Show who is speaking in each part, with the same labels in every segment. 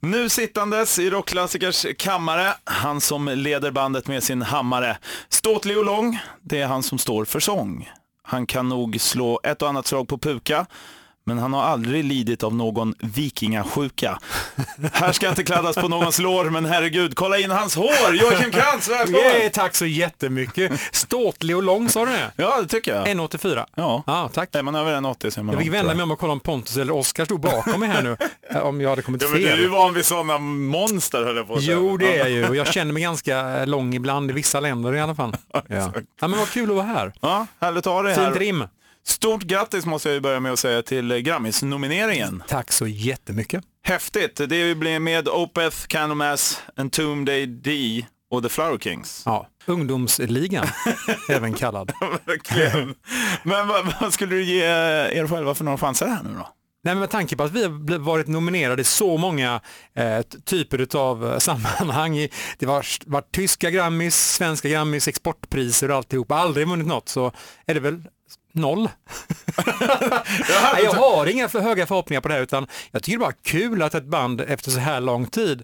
Speaker 1: Nu sittandes i rockklassikers kammare, han som leder bandet med sin hammare. Ståtlig och lång, det är han som står för sång. Han kan nog slå ett och annat slag på puka, men han har aldrig lidit av någon vikingasjuka. Här ska inte kladdas på någons lår, men herregud, kolla in hans hår! Joakim Krantz, välkommen!
Speaker 2: Yay, tack så jättemycket. Ståtlig och lång sa du det?
Speaker 1: Ja, det tycker jag.
Speaker 2: 1,84.
Speaker 1: Ja.
Speaker 2: Ja, tack.
Speaker 1: Är man över en 80 så är man
Speaker 2: Jag fick vända mig om och kolla om Pontus eller Oskar stod bakom mig här nu. eh, Om jag hade kommit
Speaker 1: Ja, men du är ju
Speaker 2: fel.
Speaker 1: van vid sådana monster höll jag på att säga.
Speaker 2: Jo, det är
Speaker 1: Ja.
Speaker 2: jag ju. Och jag känner mig ganska lång ibland i vissa länder i alla fall. Ja, ja men vad kul att vara här.
Speaker 1: Ja, härligt att ha dig
Speaker 2: Fint
Speaker 1: här.
Speaker 2: rim.
Speaker 1: Stort grattis måste jag börja med att säga till Grammis-nomineringen.
Speaker 2: Tack så jättemycket.
Speaker 1: Häftigt. Det blir med Opeth, Candlemass, Entombed D och The Flower Kings.
Speaker 2: Ja, ungdomsligan, även kallad.
Speaker 1: Verkligen. Men vad, vad skulle du ge er själva för några chanser här nu då?
Speaker 2: Nej, men med tanke på att vi har varit nominerade i så många eh, typer av sammanhang. I, det var, var tyska Grammis, svenska Grammis, exportpriser och alltihop. Aldrig vunnit något så är det väl noll. Nej, jag har inga för höga förhoppningar på det här utan jag tycker det bara kul att ett band efter så här lång tid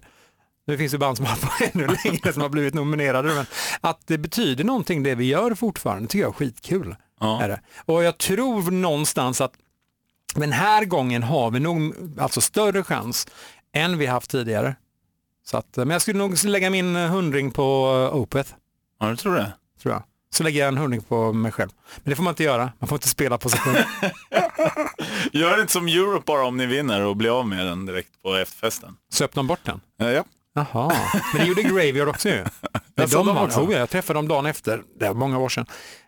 Speaker 2: nu finns det band som har på ännu längre som har blivit nominerade. Men att det betyder någonting det vi gör fortfarande tycker jag är skitkul.
Speaker 1: Ja.
Speaker 2: Är det. Och jag tror någonstans att den här gången har vi nog alltså större chans än vi haft tidigare. Så att, men jag skulle nog lägga min hundring på eh, Opeth,
Speaker 1: Ja, du tror det?
Speaker 2: tror jag. Så lägger jag en hundring på mig själv. Men det får man inte göra, man får inte spela på sig själv.
Speaker 1: Gör inte som Europe bara om ni vinner och blir av med den direkt på efterfesten.
Speaker 2: Söp de bort den?
Speaker 1: Ja, ja.
Speaker 2: Jaha, men det gjorde Graveyard också ju.
Speaker 1: Sa
Speaker 2: de
Speaker 1: de också?
Speaker 2: oh, ja, jag träffade dem dagen efter, det var många år sedan,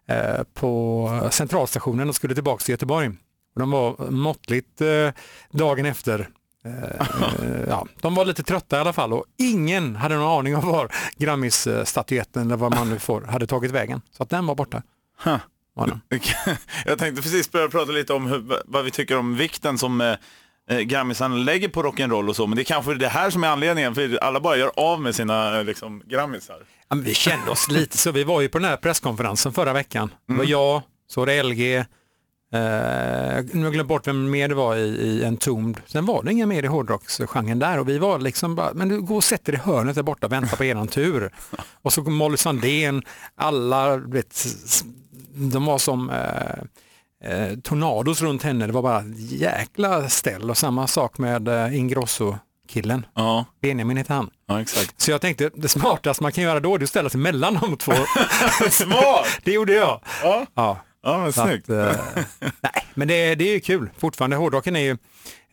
Speaker 2: eh, på centralstationen och skulle tillbaka till Göteborg. Och de var måttligt eh, dagen efter. Eh, ja, de var lite trötta i alla fall och ingen hade någon aning om var Grammis-statyetten eller vad man nu får hade tagit vägen. Så att den var borta.
Speaker 1: Huh.
Speaker 2: Var.
Speaker 1: Jag tänkte precis börja prata lite om hur, vad vi tycker om vikten som eh, eh, Grammisarna lägger på rock'n'roll och så, men det är kanske det här som är anledningen, för alla bara gör av med sina eh, liksom, Grammisar.
Speaker 2: Ja, vi kände oss lite så. Vi var ju på den här presskonferensen förra veckan. Det var
Speaker 1: Mm.
Speaker 2: jag, så var det LG, eh, nu har jag glömt bort vem mer det var i, i Entombed. Sen var det inga mer i hårdrocksgenren där och vi var liksom bara, men du går och sätter dig i hörnet där borta och väntar på eran tur. Och så Molly Sandén, alla, vet, de var som eh, eh, tornados runt henne. Det var bara jäkla ställ och samma sak med eh, Ingrosso-killen.
Speaker 1: Ja,
Speaker 2: Benjamin heter han.
Speaker 1: ja exakt.
Speaker 2: Så jag tänkte det smartaste man kan göra då är att ställa sig mellan de två.
Speaker 1: Smart!
Speaker 2: det gjorde jag.
Speaker 1: Ja,
Speaker 2: Ja,
Speaker 1: ja men
Speaker 2: så att,
Speaker 1: snyggt.
Speaker 2: eh, nej, men det, det är ju kul fortfarande. Hårdrocken är ju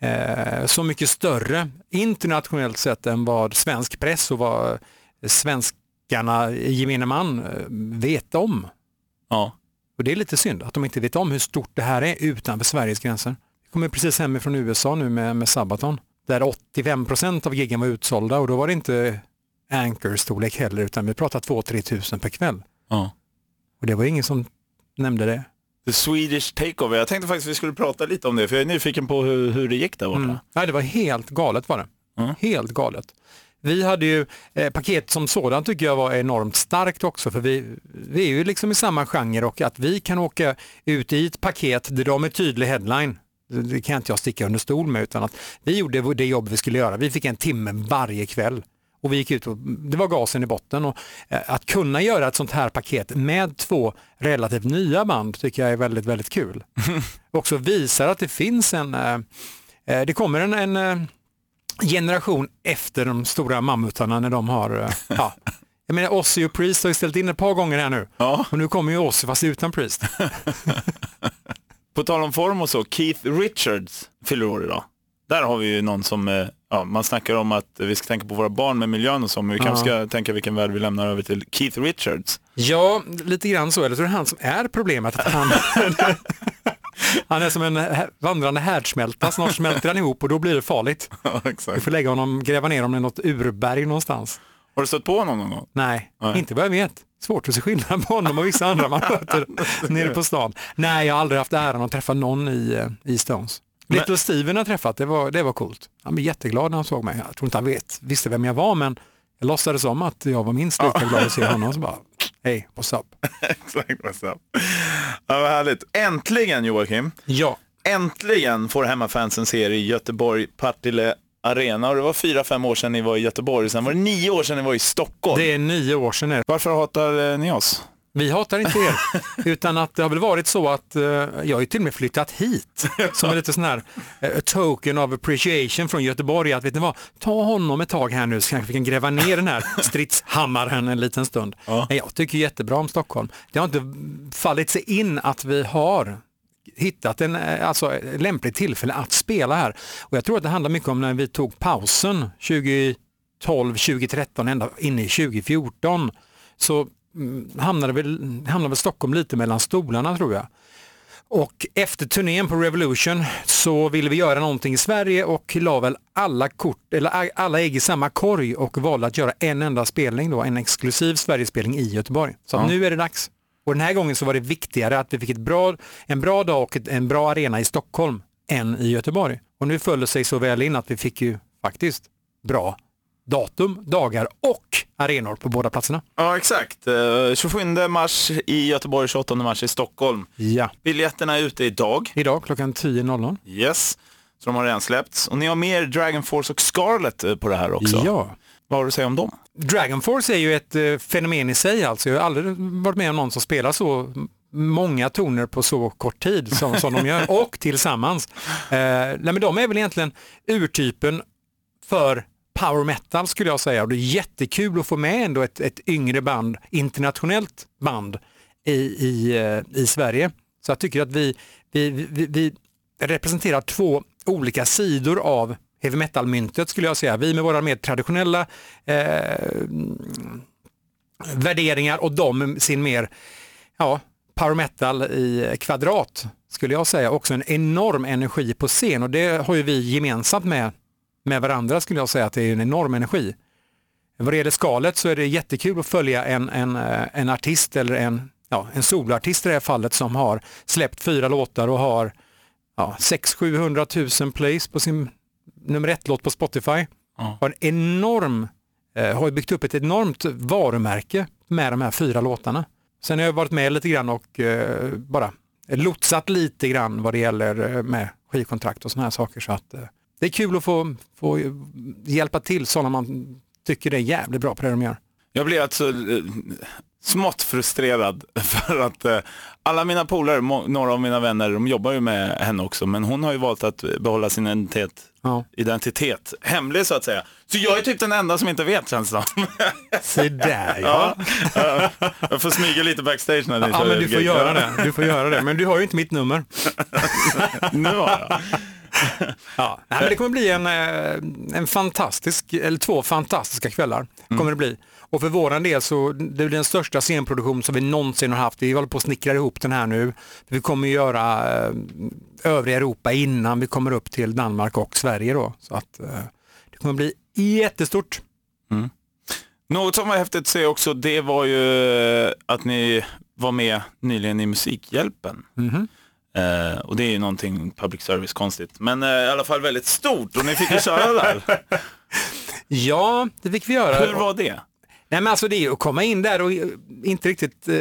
Speaker 2: eh, så mycket större internationellt sett än vad svensk press och vad svenskarna, gemene man, eh, vet om.
Speaker 1: Ja.
Speaker 2: Och det är lite synd att de inte vet om hur stort det här är utanför Sveriges gränser. Jag kommer precis hem från USA nu med, med Sabaton där 85% av giggen var utsålda och då var det inte Anchor-storlek heller utan vi pratade 2-3 tusen per kväll.
Speaker 1: ja.
Speaker 2: Och det var ingen som nämnde det.
Speaker 1: The Swedish Takeover. Jag tänkte faktiskt vi skulle prata lite om det, för jag är nyfiken på hur, hur det gick där borta.
Speaker 2: Mm. Nej, det var helt galet var det.
Speaker 1: Mm.
Speaker 2: Helt galet. Vi hade ju, eh, paket som sådant tycker jag var enormt starkt också för vi, vi är ju liksom i samma genre och att vi kan åka ut i ett paket där de är tydlig headline, det, det kan inte jag sticka under stol med utan att vi gjorde det jobb vi skulle göra. Vi fick en timme varje kväll och vi gick ut och det var gasen i botten och eh, att kunna göra ett sånt här paket med två relativt nya band tycker jag är väldigt, väldigt kul. också visar att det finns en, eh, eh, det kommer en, en generation efter de stora mammutarna när de har, ja, jag menar Ozzy och Priest har ju ställt in ett par gånger här nu
Speaker 1: Ja.
Speaker 2: och nu kommer ju Ozzy fast utan Priest.
Speaker 1: På tal om form och så, Keith Richards fyller år idag. Där har vi ju någon som, eh, ja, man snackar om att vi ska tänka på våra barn med miljön och så, men vi kanske ska tänka vilken värld vi lämnar över till Keith Richards.
Speaker 2: Ja, lite grann så, eller så är det han som är problemet. Att han, han är som en vandrande härdsmälta, snart smälter han ihop och då blir det farligt.
Speaker 1: Ja,
Speaker 2: Vi
Speaker 1: exakt.
Speaker 2: får lägga honom, gräva ner honom i något urberg någonstans.
Speaker 1: Har du stött på honom någon gång?
Speaker 2: Nej,
Speaker 1: Nej.
Speaker 2: inte vad jag vet. Svårt att se skillnad på honom och vissa andra man möter nere på stan. Nej, jag har aldrig haft äran att träffa någon i, eh, i Stones. Little Steven har träffat, det var, det var coolt. Han blev jätteglad när han såg mig. Jag tror inte han vet, visste vem jag var, men jag låtsades om att jag var minst lika glad att se honom. Så bara, hej, what's up?
Speaker 1: Exakt, what's up? Ja, vad härligt. Äntligen Joakim,
Speaker 2: Ja,
Speaker 1: äntligen får hemmafansen se er i Göteborg, Partille arena och det var fyra, fem år sedan ni var i Göteborg. Sen var det nio år sedan ni var i Stockholm.
Speaker 2: Det är nio år sedan.
Speaker 1: Varför hatar eh, ni oss?
Speaker 2: Vi hatar inte er, utan att det har väl varit så att eh, jag har ju till och med flyttat hit som en lite sån här eh, token of appreciation från Göteborg. Att vet ni vad, ta honom ett tag här nu så kanske vi kan gräva ner den här stridshammaren en liten stund.
Speaker 1: Ja.
Speaker 2: Men Jag tycker jättebra om Stockholm. Det har inte fallit sig in att vi har hittat en eh, alltså, ett lämpligt tillfälle att spela här. Och jag tror att det handlar mycket om när vi tog pausen 2012, 2013, ända in i 2014. Så hamnade väl, hamnade väl Stockholm lite mellan stolarna tror jag. Och efter turnén på Revolution så ville vi göra någonting i Sverige och la väl alla kort, eller alla ägg i samma korg och valde att göra en enda spelning då, en exklusiv Sverigespelning i Göteborg. Så
Speaker 1: Ja.
Speaker 2: nu är det dags. Och den här gången så var det viktigare att vi fick ett bra, en bra dag och en bra arena i Stockholm än i Göteborg. Och nu föll det sig så väl in att vi fick ju faktiskt bra datum, dagar och arenor på båda platserna.
Speaker 1: Ja, exakt. Eh, 27 mars i Göteborg, 28 mars i Stockholm.
Speaker 2: Ja,
Speaker 1: Biljetterna är ute idag.
Speaker 2: idag klockan 10.00.
Speaker 1: Yes. Så de har redan släppts. Och ni har mer Dragon Force och Scarlet eh, på det här också.
Speaker 2: Ja.
Speaker 1: Vad har du att säga om dem?
Speaker 2: Dragon Force är ju ett eh, fenomen i sig alltså. Jag har aldrig varit med om någon som spelar så många toner på så kort tid som, som de gör och tillsammans. Eh, nej, men de är väl egentligen urtypen för power metal skulle jag säga och det är jättekul att få med ändå ett, ett yngre band, internationellt band i, i, eh, i Sverige. Så jag tycker att vi, vi, vi, vi representerar två olika sidor av heavy metal-myntet skulle jag säga. Vi med våra mer traditionella eh, värderingar och de med sin mer ja, power metal i kvadrat skulle jag säga. Också en enorm energi på scen och det har ju vi gemensamt med, med varandra skulle jag säga att det är en enorm energi. Vad det gäller skalet så är det jättekul att följa en, en, eh, en artist eller en, ja, en soloartist i det här fallet som har släppt fyra låtar och har ja, 600-700 000 plays på sin nummer ett-låt på Spotify.
Speaker 1: Ja.
Speaker 2: Har en enorm, eh, har byggt upp ett enormt varumärke med de här fyra låtarna. Sen har jag varit med lite grann och eh, bara lotsat lite grann vad det gäller eh, med skivkontrakt och sådana här saker. Så att, eh, det är kul att få, få hjälpa till sådana man tycker det är jävligt bra på det de gör.
Speaker 1: Jag blir alltså eh, smått frustrerad för att eh, alla mina polare, några av mina vänner, de jobbar ju med henne också, men hon har ju valt att behålla sin identitet,
Speaker 2: Ja.
Speaker 1: identitet hemlig så att säga. Så jag är typ den enda som inte vet känns det.
Speaker 2: Se där ja.
Speaker 1: Ja. jag får smyga lite backstage när ni
Speaker 2: Ja men du får göra det. Du får göra det. Men du har ju inte mitt nummer.
Speaker 1: Nu har jag.
Speaker 2: Ja, nej, men det kommer bli en, eh, en fantastisk, eller två fantastiska kvällar. kommer det bli. Och för våran del så det blir den största scenproduktion som vi någonsin har haft. Vi håller på att snickra ihop den här nu. Vi kommer att göra eh, övriga Europa innan vi kommer upp till Danmark och Sverige då. Så att eh, det kommer bli jättestort.
Speaker 1: Något som var häftigt att se också, det var ju att ni var med nyligen i Musikhjälpen.
Speaker 2: Mhm.
Speaker 1: Eh, och det är ju någonting public service konstigt, men eh, i alla fall väldigt stort och ni fick ju köra där.
Speaker 2: Ja, det fick vi göra.
Speaker 1: Hur var det?
Speaker 2: Nej men alltså det är ju att komma in där och eh, inte riktigt, eh,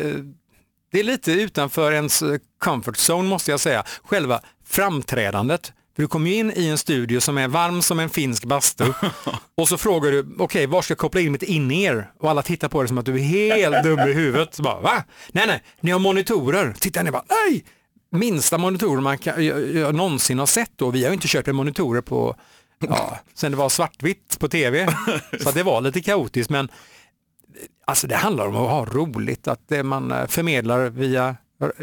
Speaker 2: det är lite utanför ens eh, comfort zone måste jag säga. Själva framträdandet. För du kommer ju in i en studio som är varm som en finsk bastu och så frågar du, okej var ska jag koppla in mitt in-ear? Och alla tittar på dig som att du är helt dum i huvudet. Så bara, Va? Nej nej, ni har monitorer. Tittar ni bara, nej! Minsta monitorer man kan, jag, jag någonsin har sett då. Vi har ju inte köpt monitorer på, ja, sen det var svartvitt på tv. Så det var lite kaotiskt men Alltså det handlar om att ha roligt, att det man eh, förmedlar via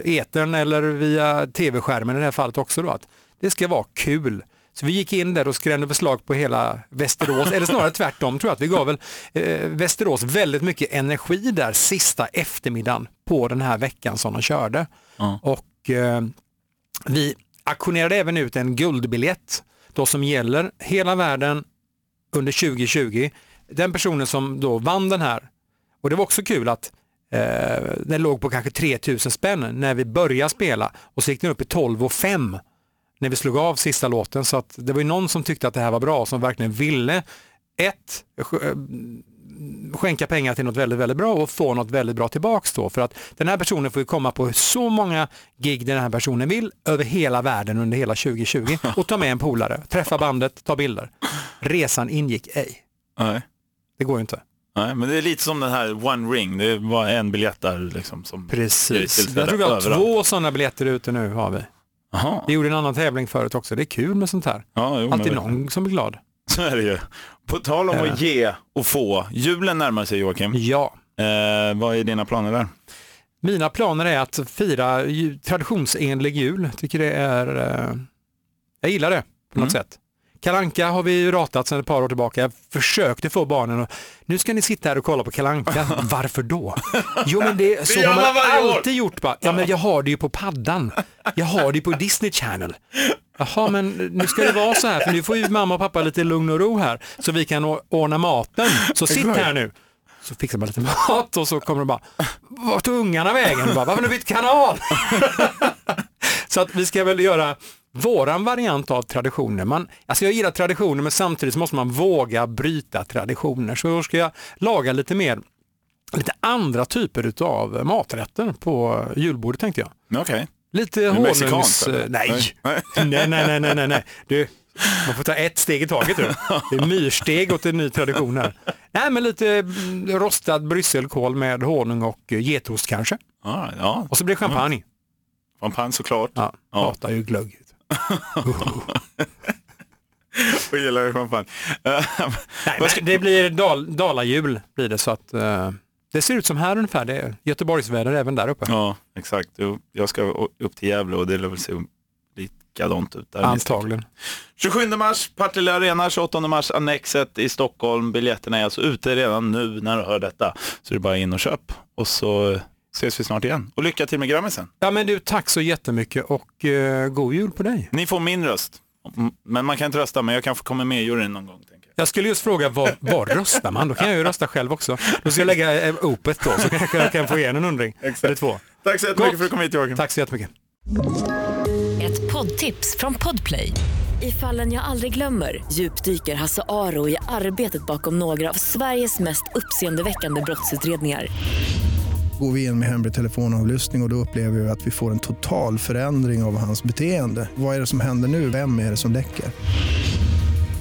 Speaker 2: etern eller via tv-skärmen i det här fallet också då, att det ska vara kul. Så vi gick in där och skrämde beslag på hela Västerås, eller snarare tvärtom tror jag att vi gav väl eh, Västerås väldigt mycket energi där sista eftermiddagen på den här veckan som de körde.
Speaker 1: Ja.
Speaker 2: Och eh, vi auktionerade även ut en guldbiljett då som gäller hela världen under 2020. Den personen som då vann den här, och det var också kul att eh, den låg på kanske 3000 spänn när vi började spela och så gick den upp i 12 och 5 när vi slog av sista låten. Så att det var ju någon som tyckte att det här var bra, som verkligen ville ett, eh, skänka pengar till något väldigt, väldigt bra och få något väldigt bra tillbaks då. För att den här personen får ju komma på så många gig den här personen vill över hela världen under hela 2020 och ta med en polare, träffa bandet, ta bilder. Resan ingick ej.
Speaker 1: Nej.
Speaker 2: Det går ju inte.
Speaker 1: Nej, men det är lite som den här One Ring, det var en biljett där liksom som...
Speaker 2: Precis. Jag tror vi har
Speaker 1: överallt.
Speaker 2: två sådana biljetter ute nu har vi.
Speaker 1: Jaha.
Speaker 2: Vi gjorde en annan tävling förut också. Det är kul med sånt här.
Speaker 1: Ja, jo,
Speaker 2: Alltid någon som blir glad.
Speaker 1: Så är det ju. På tal om att ge och få, julen närmar sig Joakim.
Speaker 2: Ja.
Speaker 1: Eh, vad är dina planer där?
Speaker 2: Mina planer är att fira ju- traditionsenlig jul. Jag tycker det är... Eh, jag gillar det på något
Speaker 1: Mm.
Speaker 2: sätt. Kalanka har vi ju ratat sedan ett par år tillbaka. Jag försökte få barnen att, nu ska ni sitta här och kolla på Kalanka. Varför då? Jo men det, så
Speaker 1: gör
Speaker 2: har man alltid gjort. Bara. Ja men jag har det ju på paddan. Jag har det ju på Disney Channel. Jaha men nu ska det vara så här för nu får ju mamma och pappa lite lugn och ro här så vi kan ordna maten. Så sitt här nu. Så fixar man lite mat och så kommer de bara, vart tog ungarna vägen? Och Bara, Varför har du bytt kanal? så att vi ska väl göra våran variant av traditioner. Man, alltså jag gillar traditioner men samtidigt så måste man våga bryta traditioner. Så då ska jag laga lite mer, lite andra typer av maträtter på julbordet tänkte jag.
Speaker 1: Okej.
Speaker 2: Lite honungs...
Speaker 1: eller?
Speaker 2: Nej.
Speaker 1: Nej.
Speaker 2: nej, nej, nej, nej, nej. Du, man får ta ett steg i taget. Du. Det är myrsteg åt en ny tradition här. Nej, men lite mm, rostad brysselkål med honung och eh, getost kanske.
Speaker 1: Ja, ja.
Speaker 2: Och så blir det champagne.
Speaker 1: champagne såklart.
Speaker 2: Ja,
Speaker 1: Ja.
Speaker 2: hatar ju glögg.
Speaker 1: Och gillar champagne. Eh,
Speaker 2: Nej, men det blir dal, dalarjul blir det så att eh, det ser ut som här ungefär. Det är Göteborgsväder även där uppe.
Speaker 1: ja, exakt. Jag ska upp till Gävle och det lär väl se likadant ut där.
Speaker 2: Antagligen.
Speaker 1: 27 mars, Partille Arena, 28 mars, Annexet i Stockholm. Biljetterna är alltså ute redan nu när du hör detta. Så det är bara in och köp. Och så ses vi snart igen. Och lycka till med Grammisen.
Speaker 2: Ja, men du, tack så jättemycket och eh, god jul på dig.
Speaker 1: Ni får min röst. Mm, Men man kan inte rösta, men jag kanske kommer med i juryn någon gång.
Speaker 2: Jag. Skulle just fråga var, var röstar man? Då kan jag ju rösta själv också. Då ska jag lägga eh, opet då så kanske jag kan få igen en undring. Eller två.
Speaker 1: Tack så jättemycket
Speaker 2: Gott.
Speaker 1: för att du kom hit Joakim.
Speaker 2: Tack så jättemycket.
Speaker 3: Ett poddtips från Podplay. I fallen jag aldrig glömmer djupdyker Hasse Aro i arbetet bakom några av Sveriges mest uppseendeväckande brottsutredningar.
Speaker 4: Går vi in med hemlig telefonavlyssning och, och då upplever vi att vi får en total förändring av hans beteende. Vad är det som händer nu? Vem är det som läcker?